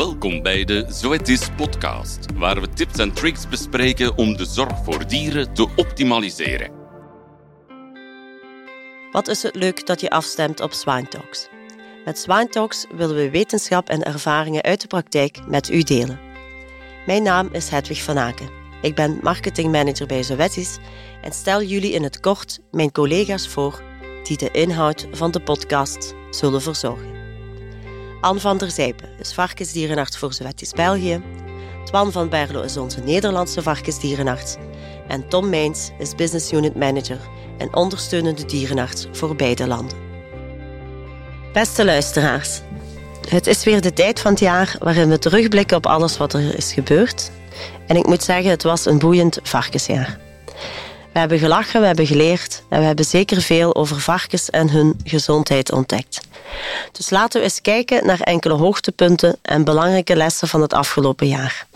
Welkom bij de Zoetis podcast, waar we tips en tricks bespreken om de zorg voor dieren te optimaliseren. Wat is het leuk dat je afstemt op Swine Talks. Met Swine Talks willen we wetenschap en ervaringen uit de praktijk met u delen. Mijn naam is Hedwig van Aken. Ik ben marketingmanager bij Zoetis en stel jullie in het kort mijn collega's voor die de inhoud van de podcast zullen verzorgen. Anne van der Zijpen is varkensdierenarts voor Zoetis België. Twan van Berlo is onze Nederlandse varkensdierenarts. En Tom Meins is business unit manager en ondersteunende dierenarts voor beide landen. Beste luisteraars, het is weer de tijd van het jaar waarin we terugblikken op alles wat er is gebeurd. En ik moet zeggen, het was een boeiend varkensjaar. We hebben gelachen, we hebben geleerd en we hebben zeker veel over varkens en hun gezondheid ontdekt. Dus laten we eens kijken naar enkele hoogtepunten en belangrijke lessen van het afgelopen jaar.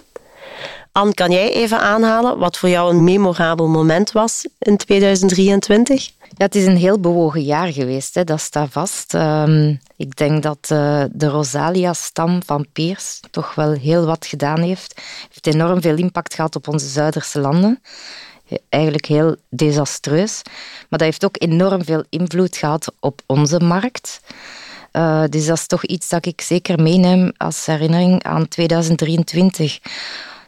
Anne, kan jij even aanhalen wat voor jou een memorabel moment was in 2023? Ja, het is een heel bewogen jaar geweest, hè. dat staat vast. Um, ik denk dat uh, de Rosalia-stam van Peers toch wel heel wat gedaan heeft. heeft enorm veel impact gehad op onze Zuiderse landen eigenlijk heel desastreus. Maar dat heeft ook enorm veel invloed gehad op onze markt. Uh, dus dat is toch iets dat ik zeker meeneem als herinnering aan 2023.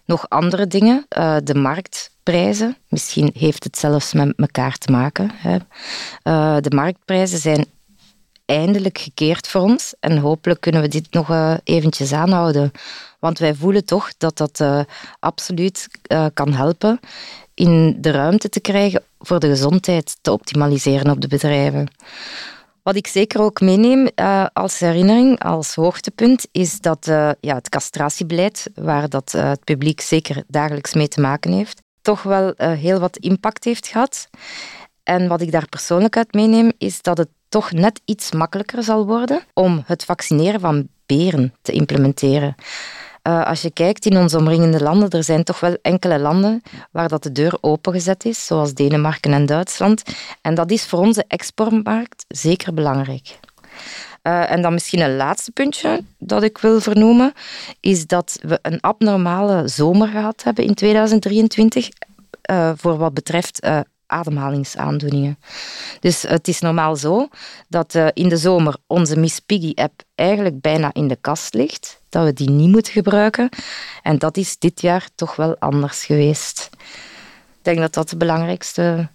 Nog andere dingen, uh, de marktprijzen. Misschien heeft het zelfs met elkaar te maken. Hè. Uh, de marktprijzen zijn eindelijk gekeerd voor ons en hopelijk kunnen we dit nog eventjes aanhouden. Want wij voelen toch dat dat absoluut kan helpen in de ruimte te krijgen voor de gezondheid te optimaliseren op de bedrijven. Wat ik zeker ook meeneem uh, als herinnering, als hoogtepunt, is dat uh, ja, het castratiebeleid, waar dat, uh, het publiek zeker dagelijks mee te maken heeft, toch wel heel wat impact heeft gehad. En wat ik daar persoonlijk uit meeneem, is dat het toch net iets makkelijker zal worden om het vaccineren van beren te implementeren. Uh, als je kijkt in onze omringende landen, er zijn toch wel enkele landen waar dat de deur opengezet is, zoals Denemarken en Duitsland. En dat is voor onze exportmarkt zeker belangrijk. Uh, en dan misschien een laatste puntje dat ik wil vernoemen, is dat we een abnormale zomer gehad hebben in 2023 uh, voor wat betreft ademhalingsaandoeningen. Dus het is normaal zo dat uh, in de zomer onze Miss Piggy-app eigenlijk bijna in de kast ligt, dat we die niet moeten gebruiken. En dat is dit jaar toch wel anders geweest. Ik denk dat dat de belangrijkste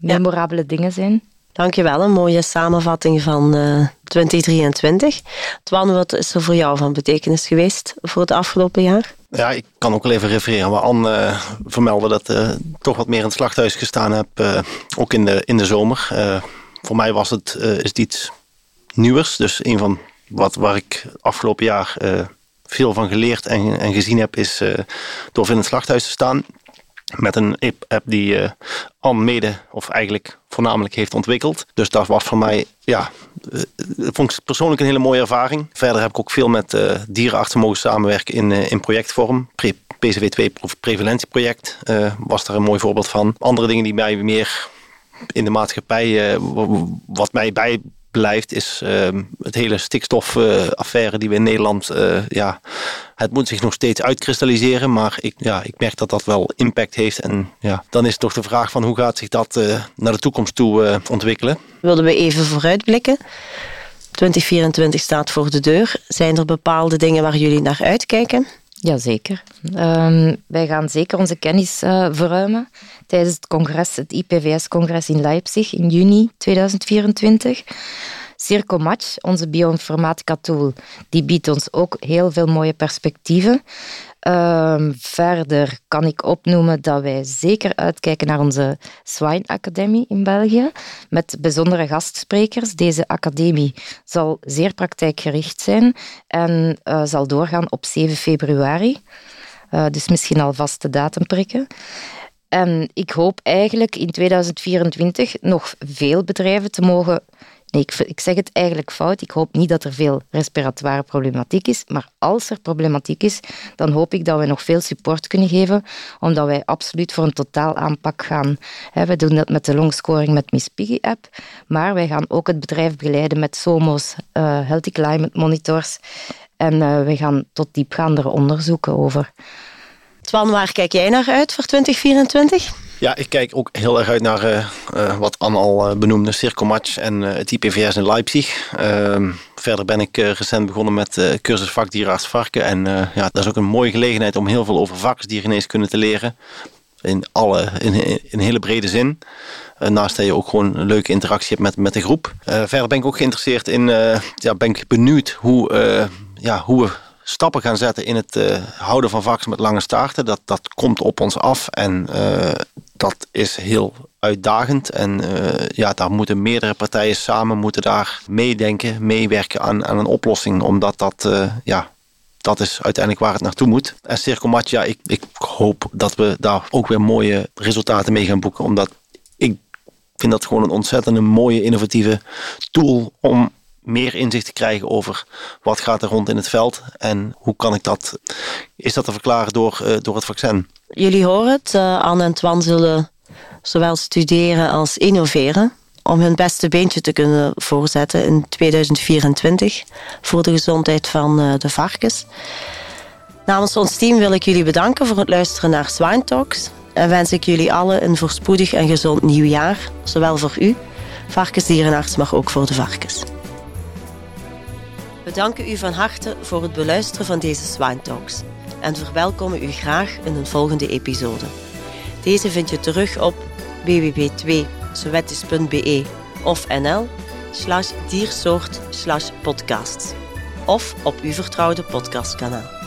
memorabele dingen zijn. Dankjewel, een mooie samenvatting van uh, 2023. Twan, wat is er voor jou van betekenis geweest voor het afgelopen jaar? Ja, ik kan ook wel even refereren waar Anne uh, vermeldde dat ik uh, toch wat meer in het slachthuis gestaan heb, ook in de, in de zomer. voor mij was het is iets nieuwers, dus een van wat waar ik afgelopen jaar veel van geleerd en, en gezien heb, is door in het slachthuis te staan met een app die uh, Anne mede, of eigenlijk voornamelijk heeft ontwikkeld. Dus dat was voor mij, ja, uh, vond ik persoonlijk een hele mooie ervaring. Verder heb ik ook veel met uh, dierenartsen mogen samenwerken in, in projectvorm. Pre PCW2 preventieproject was daar een mooi voorbeeld van. Andere dingen die mij meer in de maatschappij, wat mij bij blijft, is uh, het hele stikstofaffaire die we in Nederland. Uh, ja, het moet zich nog steeds uitkristalliseren, maar ik, ja, ik merk dat dat wel impact heeft. En ja, dan is toch de vraag van hoe gaat zich dat uh, naar de toekomst toe ontwikkelen. Wilden we even vooruitblikken? 2024 staat voor de deur. Zijn er bepaalde dingen waar jullie naar uitkijken? Jazeker. Um, wij gaan zeker onze kennis uh, verruimen tijdens het congres, het IPVS-congres in Leipzig in juni 2024. Circo Match, onze bioinformatica tool, die biedt ons ook heel veel mooie perspectieven. Um, verder kan ik opnoemen dat wij zeker uitkijken naar onze Swine Academie in België, met bijzondere gastsprekers. Deze academie zal zeer praktijkgericht zijn en uh, zal doorgaan op 7 februari. Uh, dus misschien alvast de datum prikken. En ik hoop eigenlijk in 2024 nog veel bedrijven te mogen Nee, ik, zeg het eigenlijk fout. Ik hoop niet dat er veel respiratoire problematiek is. Maar als er problematiek is, dan hoop ik dat we nog veel support kunnen geven. Omdat wij absoluut voor een totaal aanpak gaan. We doen dat met de longscoring met Miss Piggy app. Maar wij gaan ook het bedrijf begeleiden met SOMO's, uh, Healthy Climate Monitors. En we gaan tot diepgaandere onderzoeken over. Twan, waar kijk jij naar uit voor 2024? Ja, ik kijk ook heel erg uit naar uh, uh, wat Anne al uh, benoemde, Circomatch en het IPVS in Leipzig. Ehm, verder ben ik recent begonnen met cursus vakdierarts varken. En ja, dat is ook een mooie gelegenheid om heel veel over varkensdiergeneeskunde te leren. In, alle, in, in hele brede zin. naast dat je ook gewoon een leuke interactie hebt met, met de groep. verder ben ik ook geïnteresseerd in, ja, ben ik benieuwd hoe, ja, hoe we stappen gaan zetten in het uh, houden van varkens met lange staarten. Dat, dat komt op ons af en uh, dat is heel uitdagend. En uh, ja, daar moeten meerdere partijen samen moeten daar meedenken, meewerken aan, aan een oplossing. Omdat dat, ja, dat is uiteindelijk waar het naartoe moet. En Circomat, ja, ik, ik hoop dat we daar ook weer mooie resultaten mee gaan boeken. Omdat ik vind dat gewoon een ontzettend mooie, innovatieve tool om meer inzicht te krijgen over wat gaat er rond in het veld en hoe kan ik dat, is dat te verklaren door, uh, door het vaccin? Jullie horen het, uh, Anne en Twan zullen zowel studeren als innoveren om hun beste beentje te kunnen voorzetten in 2024 voor de gezondheid van uh, de varkens. Namens ons team wil ik jullie bedanken voor het luisteren naar Swine Talks en wens ik jullie allen een voorspoedig en gezond nieuwjaar, zowel voor u, varkensdierenarts, maar ook voor de varkens. We danken u van harte voor het beluisteren van deze Swine Talks en verwelkomen u graag in een volgende episode. Deze vind je terug op www.sowettis.be of nl slash diersoort slash of op uw vertrouwde podcastkanaal.